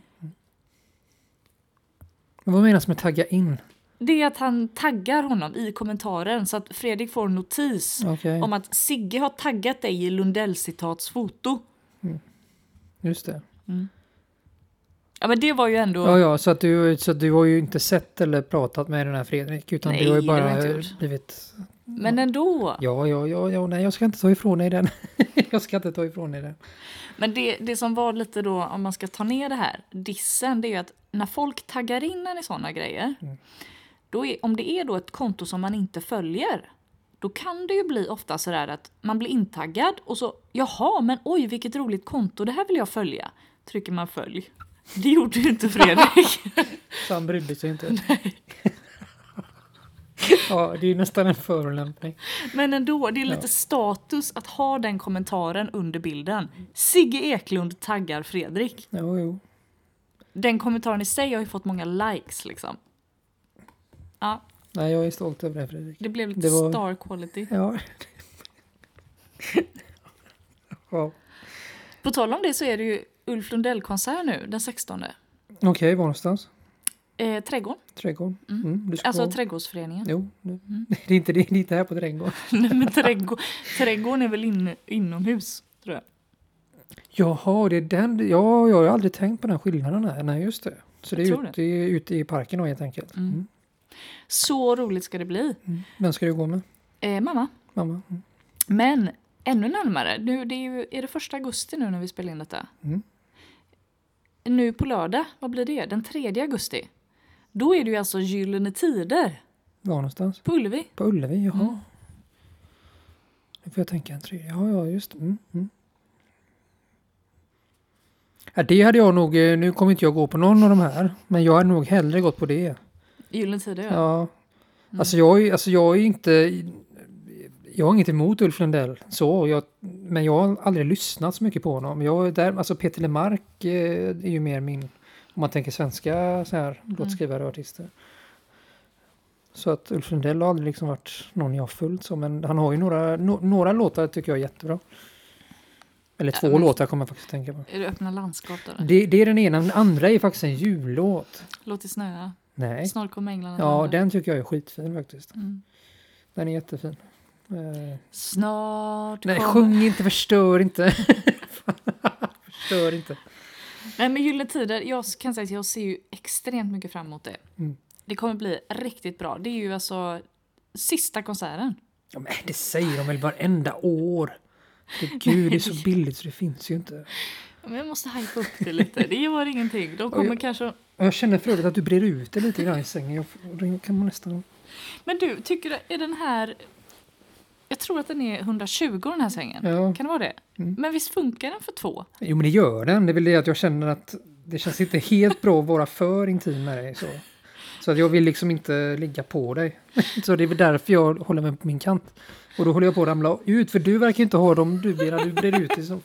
Speaker 1: Men vad menas med tagga in?
Speaker 2: Det är att han taggar honom i kommentaren så att Fredrik får en notis
Speaker 1: Okej,
Speaker 2: om att Sigge har taggat dig i Lundell-citats foto.
Speaker 1: just det.
Speaker 2: Ja men det var ju ändå...
Speaker 1: Ja, ja, så att, du, så att du har ju inte sett eller pratat med den här Fredrik, utan
Speaker 2: Nej,
Speaker 1: du har ju
Speaker 2: har
Speaker 1: bara
Speaker 2: gjort.
Speaker 1: blivit...
Speaker 2: Men ändå.
Speaker 1: Ja, ja, ja, ja, nej, jag ska inte ta ifrån dig den. jag ska inte ta ifrån dig den.
Speaker 2: Men det, det som var lite då, om man ska ta ner det här, dissen, det är ju att när folk taggar in en i sådana grejer,
Speaker 1: Mm.
Speaker 2: då är, om det är då ett konto som man inte följer, då kan det ju bli ofta sådär att man blir intaggad och så, jaha, men oj vilket roligt konto, det här vill jag följa. Trycker man följ. Det gjorde ju inte Fredrik.
Speaker 1: Så han brydde sig inte. ja, det är nästan en förolämpning.
Speaker 2: Men ändå, det är lite
Speaker 1: Ja.
Speaker 2: status att ha den kommentaren under bilden. Sigge Eklund taggar Fredrik.
Speaker 1: Jo, jo.
Speaker 2: Den kommentaren i sig har ju fått många likes liksom. Ja,
Speaker 1: Nej, jag är stolt över det, Fredrik.
Speaker 2: det blev lite
Speaker 1: Det var-
Speaker 2: star quality.
Speaker 1: Ja. ja.
Speaker 2: På tal om det så är det ju Ulf Lundell-konsert nu den 16.
Speaker 1: Okej, var någonstans?
Speaker 2: Eh, trädgården,
Speaker 1: Trädgården?
Speaker 2: Mm.
Speaker 1: Mm,
Speaker 2: alltså Trädgårdsföreningen.
Speaker 1: Jo, det, det, är inte, det är inte här på Trädgården.
Speaker 2: Nej, men trädgård, trädgården är väl in, inomhus, tror jag.
Speaker 1: Jaha, det är den. Ja, jag har aldrig tänkt på den skillnaden här. Nej, just det. Så det är,
Speaker 2: tror
Speaker 1: ut, det ute i parken då helt enkelt.
Speaker 2: Mm.
Speaker 1: Mm.
Speaker 2: Så roligt ska det bli.
Speaker 1: Mm. Vem ska du gå med?
Speaker 2: Eh, mamma.
Speaker 1: Mamma? Mm.
Speaker 2: Men ännu närmare, nu, det är, ju, är det första augusti nu när vi spelar in detta?
Speaker 1: Mm.
Speaker 2: Nu på lördag, vad blir det? Den 3 augusti. Då är det ju alltså Gyllene Tider
Speaker 1: Var någonstans?
Speaker 2: på Ullevi.
Speaker 1: På Ullevi? Jaha.
Speaker 2: Mm.
Speaker 1: Nu får jag tänka en tredje. Ja, ja, just det. Mm. Mm. Ja, det hade jag nog, eh, nu kommer inte jag gå på någon av de här, men jag hade nog hellre gått på det.
Speaker 2: Gyllene Tider, ja.
Speaker 1: Ja.
Speaker 2: Mm.
Speaker 1: Alltså jag, alltså jag är inte... Jag har inget emot Ulf Lundell, så, jag, men jag har aldrig lyssnat så mycket på honom. Jag, är där, alltså Peter Lemark eh, är ju mer min, om man tänker svenska så här, låtskrivare och artister. Så att Ulf Lundell har aldrig liksom varit någon jag har följt så, men han har ju några, no, några låtar tycker jag är jättebra. Eller två
Speaker 2: men-
Speaker 1: låtar kommer jag faktiskt tänka på.
Speaker 2: Är det öppna landskap då?
Speaker 1: Det, det är den ena, den andra är faktiskt en jullåt.
Speaker 2: Låt det snöa.
Speaker 1: Nej.
Speaker 2: Snart kommer England att
Speaker 1: Ja, den tycker jag är skitfin faktiskt.
Speaker 2: Mm.
Speaker 1: Den är jättefin.
Speaker 2: Snart
Speaker 1: nej,
Speaker 2: kommer...
Speaker 1: sjung inte, förstör inte. förstör inte.
Speaker 2: Nej men Gyllene Tider, jag kan säga att jag ser ju extremt mycket fram emot det.
Speaker 1: Mm.
Speaker 2: Det kommer bli riktigt bra. Det är ju alltså sista konserten.
Speaker 1: Ja, men det säger de väl varenda år. Gud, det är så billigt så det finns ju inte.
Speaker 2: Men jag måste hypa upp det lite. Det gör ingenting. De kommer
Speaker 1: Oj.
Speaker 2: kanske...
Speaker 1: Jag känner för övrigt att du brer ut det lite grann i sängen. Jag, kan man nästan...
Speaker 2: Men du, tycker du, är den här... Jag tror att den är 120 den här sängen.
Speaker 1: Ja.
Speaker 2: Kan det vara det?
Speaker 1: Mm.
Speaker 2: Men visst funkar den för två?
Speaker 1: Jo, men det gör den. Det är väl det att jag känner att det känns inte helt bra att vara för intim med dig. Så, så att jag vill liksom inte ligga på dig. Så det är väl därför jag håller mig på min kant. Och då håller jag på att ramla ut, för du verkar inte ha dem du blir du brer ut dig så.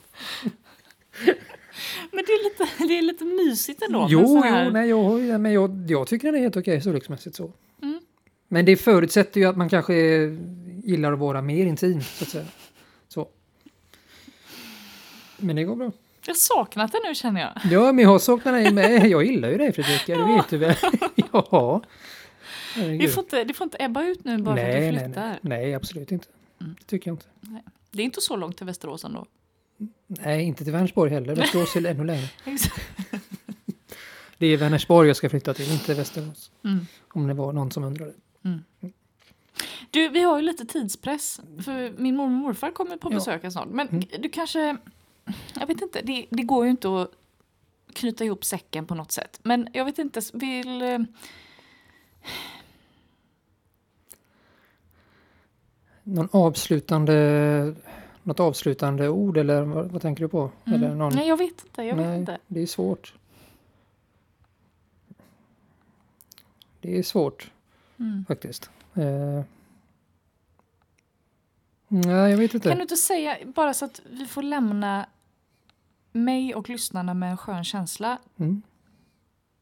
Speaker 2: Men det är lite, det är lite mysigt ändå.
Speaker 1: Jo,
Speaker 2: här-
Speaker 1: jo, nej, jag, men jag, jag tycker den är helt okej storleksmässigt så.
Speaker 2: Mm.
Speaker 1: Men det förutsätter ju att man kanske gillar att vara mer intim, så att säga. Så. Men det går bra.
Speaker 2: Jag har saknat det nu känner jag.
Speaker 1: Ja, men jag har saknat dig med. Jag gillar ju dig Fredrika, det vet du väl? Ja.
Speaker 2: Det får, inte, det får inte ebba ut nu bara
Speaker 1: nej,
Speaker 2: för att du
Speaker 1: nej,
Speaker 2: flyttar.
Speaker 1: nej, nej, absolut inte.
Speaker 2: Mm.
Speaker 1: Det tycker jag inte.
Speaker 2: Det är inte så långt till Västerås ändå.
Speaker 1: Nej, inte till Vänersborg heller. Västerås är ännu längre. Det är Vänersborg jag ska flytta till, inte Västerås.
Speaker 2: Mm.
Speaker 1: Om det var någon som undrade.
Speaker 2: Du, vi har ju lite tidspress. För min mormor och morfar kommer på
Speaker 1: Ja.
Speaker 2: besök här snart. Men
Speaker 1: Mm.
Speaker 2: du kanske... Jag vet inte, det, det går ju inte att knyta ihop säcken på något sätt. Men jag vet inte, vill... eh,
Speaker 1: Någon avslutande, något avslutande ord eller vad, vad tänker du på? Eller
Speaker 2: Mm.
Speaker 1: någon,
Speaker 2: Nej, jag vet inte. Jag vet
Speaker 1: Nej.
Speaker 2: inte.
Speaker 1: Det är svårt. Det är svårt
Speaker 2: Mm.
Speaker 1: faktiskt. Eh, nej, jag vet inte.
Speaker 2: Kan du inte säga, bara så att vi får lämna mig och lyssnarna med en skön känsla.
Speaker 1: Mm.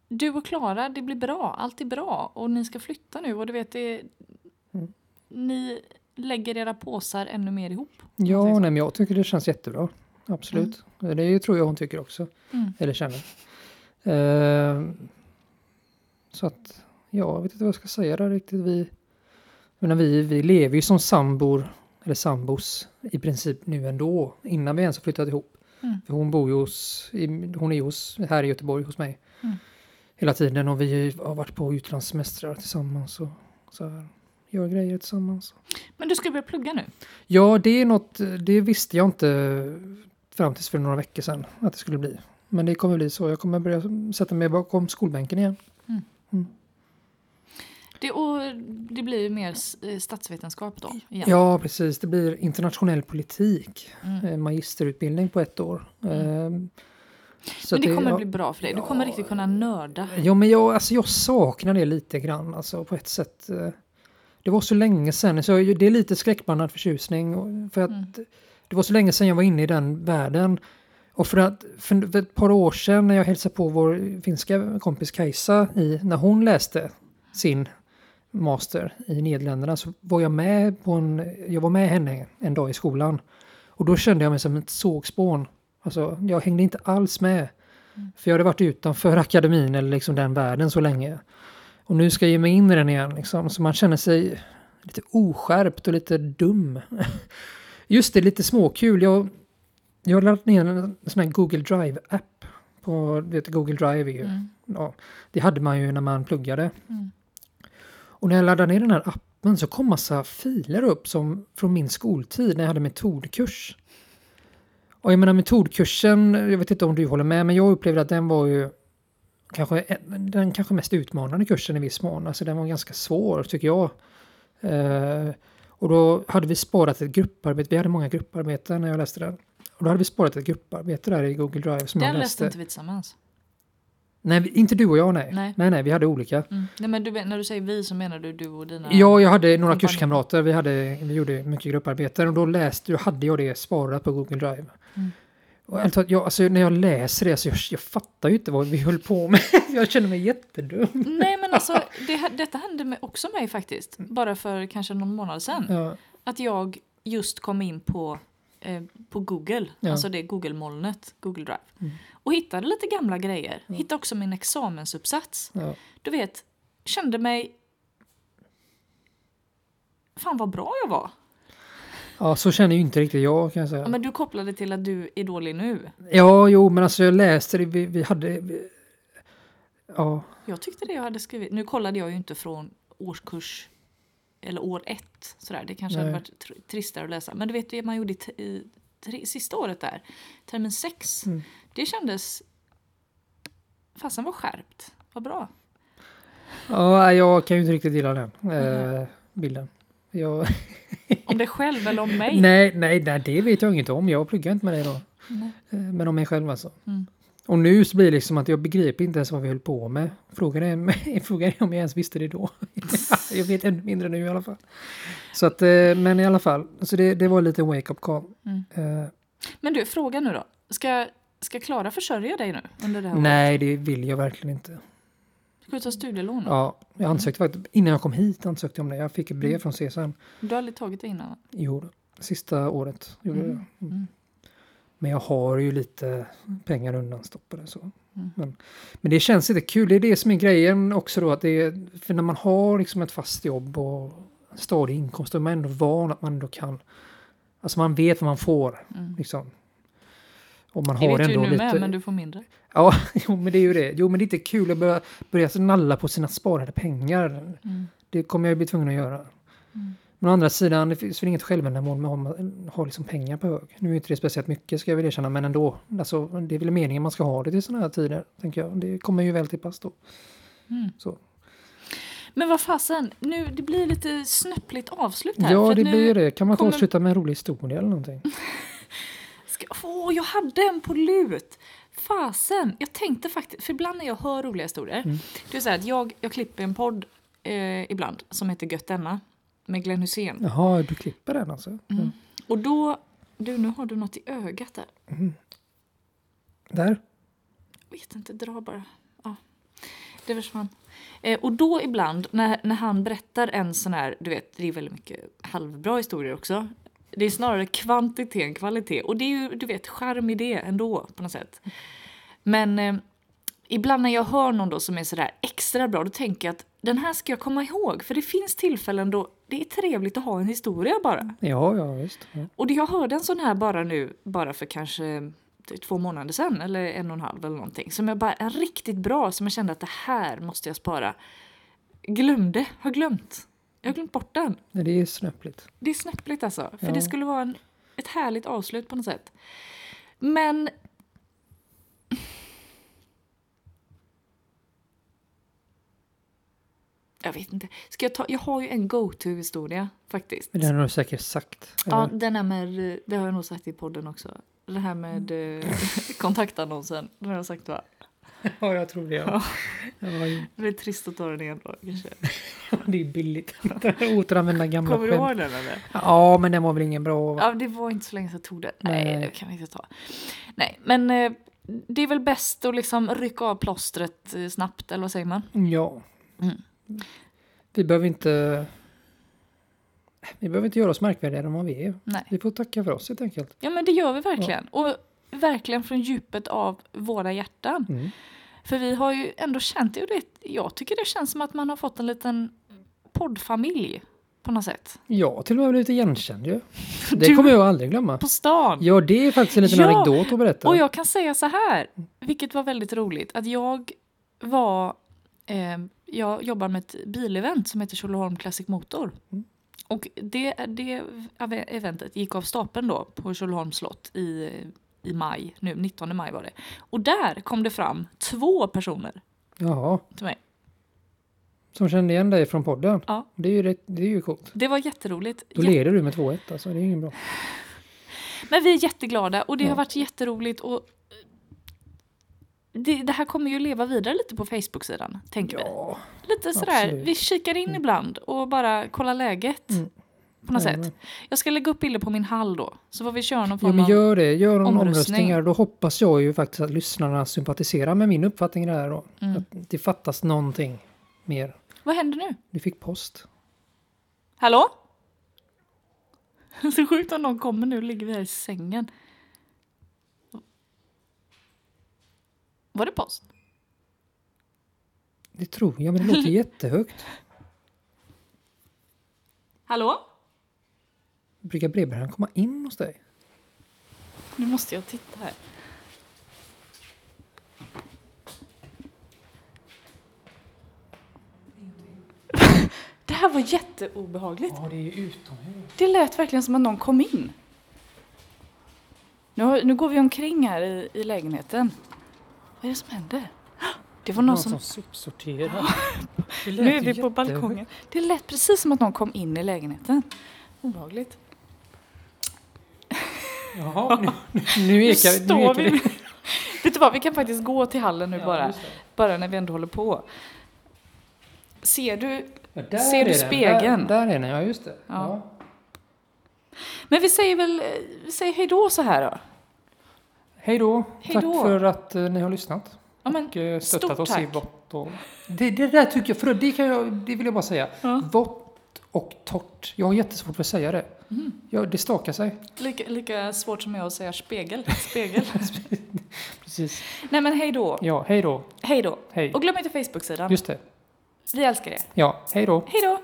Speaker 2: Du och Klara, det blir bra. Allt är bra. Och ni ska flytta nu och du vet, det,
Speaker 1: Mm.
Speaker 2: ni lägger era påsar ännu mer ihop.
Speaker 1: Ja, nej, men jag tycker det känns jättebra. Absolut. Det tror jag hon tycker också.
Speaker 2: Mm.
Speaker 1: Eller känner. Eh, så att, ja, jag vet inte vad jag ska säga där riktigt. Vi, menar, vi, vi lever ju som sambor, eller sambos, i princip nu ändå. Innan vi ens har flyttat ihop.
Speaker 2: Mm.
Speaker 1: För hon bor ju hos, hon är hos, här i Göteborg hos mig.
Speaker 2: Mm.
Speaker 1: Hela tiden och vi har varit på utlandssemestrar tillsammans och så här, gör grejer tillsammans.
Speaker 2: Men du skulle börja plugga nu?
Speaker 1: Ja, det är något, det visste jag inte fram tills för några veckor sedan att det skulle bli. Men det kommer bli så. Jag kommer börja sätta mig bakom skolbänken igen.
Speaker 2: Det, och det blir mer eh, statsvetenskap då? Igen.
Speaker 1: Ja, precis. Det blir internationell politik.
Speaker 2: Mm.
Speaker 1: eh, Magisterutbildning på ett år. Ehm, Så
Speaker 2: Men det
Speaker 1: att
Speaker 2: kommer
Speaker 1: ja,
Speaker 2: bli bra för dig. Du kommer
Speaker 1: ja.
Speaker 2: riktigt kunna nörda.
Speaker 1: Ja, men jag, alltså jag saknar det lite grann alltså, på ett sätt. eh, Det var så länge sedan, så jag- det är lite skräckblandad förtjusning. För att
Speaker 2: Mm.
Speaker 1: det var så länge sedan jag var inne i den världen. Och för att för för ett par år sedan när jag hälsade på vår finska kompis Kajsa i, när hon läste sin master i Nederländerna så var jag med på en, jag var med henne en dag i skolan. Och då kände jag mig som ett sågspån. Alltså, jag hängde inte alls med. För jag hade varit utanför akademin eller liksom den världen så länge. Och nu ska jag ge mig in i den igen. Liksom. Så man känner sig lite oskärpt och lite dum. Just det, lite småkul. Jag, jag har laddat ner en sån här Google Drive-app. På, vet, Google Drive är ju,
Speaker 2: Mm.
Speaker 1: ja, det hade man ju när man pluggade.
Speaker 2: Mm.
Speaker 1: Och när jag laddade ner den här appen så kom massa filer upp som från min skoltid när jag hade metodkurs. Och jag menar metodkursen, jag vet inte om du håller med, men jag upplevde att den var ju kanske en- den kanske mest utmanande kursen i viss mån. Alltså den var ganska svår tycker jag. Eh, och då hade vi sparat ett grupparbete, vi hade många grupparbeten när jag läste den. Och då hade vi sparat ett grupparbete där i Google Drive som
Speaker 2: Den
Speaker 1: jag
Speaker 2: läste
Speaker 1: läste.
Speaker 2: inte vi tillsammans.
Speaker 1: Nej, inte du och jag nej.
Speaker 2: Nej.
Speaker 1: Nej, nej, vi hade olika.
Speaker 2: Mm. Nej, men du, när du säger vi så menar du du och dina...
Speaker 1: Ja, jag hade några kurskamrater. Vi, hade, vi gjorde mycket grupparbeten och då läste, då hade jag det sparat på Google Drive.
Speaker 2: Mm.
Speaker 1: Och jag, alltså, när jag läser det så jag, jag fattar ju inte vad vi höll på med. jag känner mig jättedum.
Speaker 2: Nej, men alltså det, detta hände med, också mig faktiskt. Bara för kanske någon månad sedan.
Speaker 1: Ja,
Speaker 2: Att jag just kom in på, eh, på Google,
Speaker 1: Ja.
Speaker 2: alltså det Google-molnet, Google Drive.
Speaker 1: Mm.
Speaker 2: Och hittade lite gamla grejer. Hittade också min examensuppsats.
Speaker 1: ja,
Speaker 2: Du vet, kände mig... Fan vad bra jag var.
Speaker 1: Ja, så känner ju inte riktigt jag kan jag säga.
Speaker 2: Ja, men du kopplade till att du är dålig nu.
Speaker 1: Ja, jo, men alltså jag läste det. Vi, vi hade... Vi, ja,
Speaker 2: Jag tyckte det jag hade skrivit. Nu kollade jag ju inte från årskurs eller år ett. Sådär. Det kanske hade
Speaker 1: Nej.
Speaker 2: varit tr- tristare att läsa. Men du vet det man gjorde i, i sista året där, termin sex.
Speaker 1: Mm.
Speaker 2: Det kändes... Fasen var skärpt. Vad bra.
Speaker 1: ja, jag kan ju inte riktigt gilla den eh, bilden. Jag,
Speaker 2: Om dig själv eller om mig.
Speaker 1: nej, nej, nej, det vet jag inget om. Jag pluggar inte med det då. Eh, Men om mig själv alltså.
Speaker 2: Mm.
Speaker 1: Och nu så blir det liksom att jag begriper inte ens vad vi höll på med. Frågan är, frågan är om jag ens visste det då. jag vet ännu mindre nu i alla fall. Så att, eh, men i alla fall. Så det, det var lite wake-up call.
Speaker 2: Mm.
Speaker 1: Eh,
Speaker 2: Men du, fråga nu då. Ska, ska Klara försörja dig nu under det här året?
Speaker 1: nej, det vill jag verkligen inte.
Speaker 2: Ska du ta studielån? då?
Speaker 1: Ja, jag ansökte faktiskt, innan jag kom hit ansökte jag om det. Jag fick ett brev från CSN.
Speaker 2: Du har aldrig tagit det innan? va?
Speaker 1: Jo, sista året gjorde jag
Speaker 2: Mm. Mm.
Speaker 1: Men jag har ju lite pengar undanstoppade så.
Speaker 2: Mm.
Speaker 1: Men, men det känns lite kul. Det är det som är grejen också då. Att det är, för när man har liksom ett fast jobb och stadig inkomst då är man ändå van att man ändå kan. Alltså man vet vad man får.
Speaker 2: Mm.
Speaker 1: Liksom. Och man
Speaker 2: Det
Speaker 1: har
Speaker 2: vet du
Speaker 1: ändå
Speaker 2: nu
Speaker 1: lite...
Speaker 2: med, men du får mindre.
Speaker 1: Ja, jo, men det är ju det. Jo, men det är inte kul att börja, börja nalla på sina sparade pengar.
Speaker 2: Mm.
Speaker 1: Det kommer jag bli tvungen att göra.
Speaker 2: Mm.
Speaker 1: Men å andra sidan, det finns väl inget självändamål med att ha, ha liksom pengar på hög. Nu är inte det speciellt mycket ska jag väl erkänna, men ändå. Alltså, det är väl meningen man ska ha det till sådana här tider, tänker jag. Det kommer ju väl till pass då.
Speaker 2: Mm.
Speaker 1: Så.
Speaker 2: Men vad fasen, nu det blir lite snöpligt avslut här.
Speaker 1: Ja, det blir det. Kan man
Speaker 2: kommer-
Speaker 1: ta avsluta med en rolig historia eller någonting?
Speaker 2: Ska, åh, jag hade en på lut! Fasen! Jag tänkte faktiskt, för ibland när jag hör roliga historier.
Speaker 1: Mm.
Speaker 2: Det är så här att jag, jag klipper en podd eh, ibland som heter Gött denna med Glenn Hussein.
Speaker 1: Jaha, du klipper den alltså?
Speaker 2: Mm. Och då, du nu har du något i ögat där.
Speaker 1: Där?
Speaker 2: Jag vet inte, dra bara. Ja, det försvann. Eh, och då ibland när, när han berättar en sån här, du vet, det är väldigt mycket halvbra historier också. Det är snarare kvantitet än kvalitet. Och det är ju, du vet, charm i det ändå på något sätt. Men eh, ibland när jag hör någon då som är sådär extra bra, då tänker jag att den här ska jag komma ihåg. För det finns tillfällen då det är trevligt att ha en historia bara.
Speaker 1: Ja, ja visst. Ja.
Speaker 2: Och jag hörde en sån här bara nu, bara för kanske två månader sedan, eller en och en halv eller någonting. Som jag bara, en riktigt bra, som jag kände att det här måste jag spara. Glömde, har glömt. Jag har glömt bort den.
Speaker 1: Nej, Det är snöpligt.
Speaker 2: Det är snäppligt alltså. För
Speaker 1: Ja.
Speaker 2: det skulle vara en, ett härligt avslut på något sätt. Men... Jag vet inte. Ska jag ta? Jag har ju en go-to-historia faktiskt.
Speaker 1: Men den har du säkert sagt.
Speaker 2: Ja,
Speaker 1: eller?
Speaker 2: den här med, det har jag nog sagt i podden också. Det här med eh, kontaktannonsen, den har jag sagt va?
Speaker 1: ja, jag tror det. Ja. Ja,
Speaker 2: Det är trist att ta den igen då kanske.
Speaker 1: det är billigt. Återanvända gamla
Speaker 2: Kommer du
Speaker 1: skämt.
Speaker 2: ihåg den eller?
Speaker 1: Ja, men den var väl ingen bra.
Speaker 2: Ja, det var inte så länge sedan jag tog den. Nej,
Speaker 1: Nej.
Speaker 2: det kan vi inte ta. Nej, men eh, det är väl bäst att liksom rycka av plåstret eh, snabbt, eller vad säger man?
Speaker 1: Ja.
Speaker 2: Mm.
Speaker 1: Vi behöver inte... Vi behöver inte göra oss märkvärdigare än vad vi är.
Speaker 2: Nej.
Speaker 1: Vi får tacka för oss helt enkelt.
Speaker 2: Ja, men det gör vi verkligen. Och verkligen från djupet av våra hjärtan.
Speaker 1: Mm.
Speaker 2: För vi har ju ändå känt, och det, jag tycker det känns som att man har fått en liten poddfamilj på något sätt.
Speaker 1: Ja, till och med blivit igenkänd ju. Det
Speaker 2: Du-
Speaker 1: kommer jag aldrig glömma.
Speaker 2: På stan!
Speaker 1: Ja, det är faktiskt en liten
Speaker 2: Ja,
Speaker 1: anekdot att berätta.
Speaker 2: Och jag kan säga så här, vilket var väldigt roligt, att jag var... Eh, jag jobbar med ett bilevent som heter Tjolöholm Classic Motor.
Speaker 1: Mm.
Speaker 2: Och det, det eventet gick av stapeln då på Tjolöholms slott i, i maj, nu 19 maj var det. Och där kom det fram två personer
Speaker 1: Jaha,
Speaker 2: till mig.
Speaker 1: som kände igen dig från podden.
Speaker 2: Ja.
Speaker 1: Det är ju, rätt, det är ju coolt.
Speaker 2: Det var jätteroligt.
Speaker 1: Då leder du med 2-1 alltså, det är ingen bra.
Speaker 2: Men vi är jätteglada och det
Speaker 1: Ja.
Speaker 2: har varit jätteroligt. Och det, det här kommer ju leva vidare lite på Facebook-sidan, tänker vi.
Speaker 1: Ja,
Speaker 2: Lite sådär,
Speaker 1: absolut.
Speaker 2: vi kikar in ibland och bara kollar läget.
Speaker 1: Mm.
Speaker 2: På något
Speaker 1: Jajamän.
Speaker 2: sätt. Jag ska lägga upp bilder på min hall då. Så får vi köra någon
Speaker 1: ja
Speaker 2: form
Speaker 1: men
Speaker 2: av...
Speaker 1: gör det. Gör någon
Speaker 2: omröstning.
Speaker 1: omröstningar. Då hoppas jag ju faktiskt att lyssnarna sympatiserar med min uppfattning här då.
Speaker 2: Mm.
Speaker 1: Att det fattas någonting mer.
Speaker 2: Vad händer nu?
Speaker 1: Du fick post.
Speaker 2: Hallå? Så sjukt om någon kommer nu, ligger vi här i sängen. Var det post?
Speaker 1: Det tror jag, men det låter jättehögt.
Speaker 2: Hallå?
Speaker 1: Brukar brevbäraren komma in hos dig?
Speaker 2: Nu måste jag titta här. Det här var jätteobehagligt.
Speaker 1: Ja, det är ju utomhus.
Speaker 2: Det lät verkligen som att någon kom in. Nu, har- nu går vi omkring här i, i lägenheten. Vad är det som händer? Det var någon
Speaker 1: Någon
Speaker 2: som...
Speaker 1: som lät
Speaker 2: Nu är vi på balkongen. Det lät precis som att någon kom in i lägenheten. Obehagligt.
Speaker 1: Jaha, nu, nu, nu ekar, nu
Speaker 2: vi... Vet du vad, vi kan faktiskt gå till hallen nu
Speaker 1: Ja,
Speaker 2: bara. Bara när vi ändå håller på. Ser du?
Speaker 1: Ja,
Speaker 2: Ser du spegeln?
Speaker 1: Där, där är den, ja just det.
Speaker 2: Ja. Men vi säger väl, vi säger hej då så här då.
Speaker 1: Hej då.
Speaker 2: Hej
Speaker 1: Tack
Speaker 2: då.
Speaker 1: för att eh, ni har lyssnat.
Speaker 2: Ja, men,
Speaker 1: och eh, stöttat oss i
Speaker 2: tack.
Speaker 1: vått och... Det, det där tycker jag, för det, kan jag, det vill jag bara säga.
Speaker 2: Ja.
Speaker 1: Vått och torrt. Jag har jättesvårt för att säga det.
Speaker 2: Mm.
Speaker 1: Ja, det stakar sig.
Speaker 2: lika, lika svårt som jag att säga spegel. Spegel.
Speaker 1: Precis.
Speaker 2: Nej men hej då.
Speaker 1: Ja, hej då.
Speaker 2: Hej då.
Speaker 1: Hej.
Speaker 2: Och glöm inte Facebook-sidan.
Speaker 1: Just det.
Speaker 2: Vi älskar er.
Speaker 1: Ja, hej då.
Speaker 2: Hej då.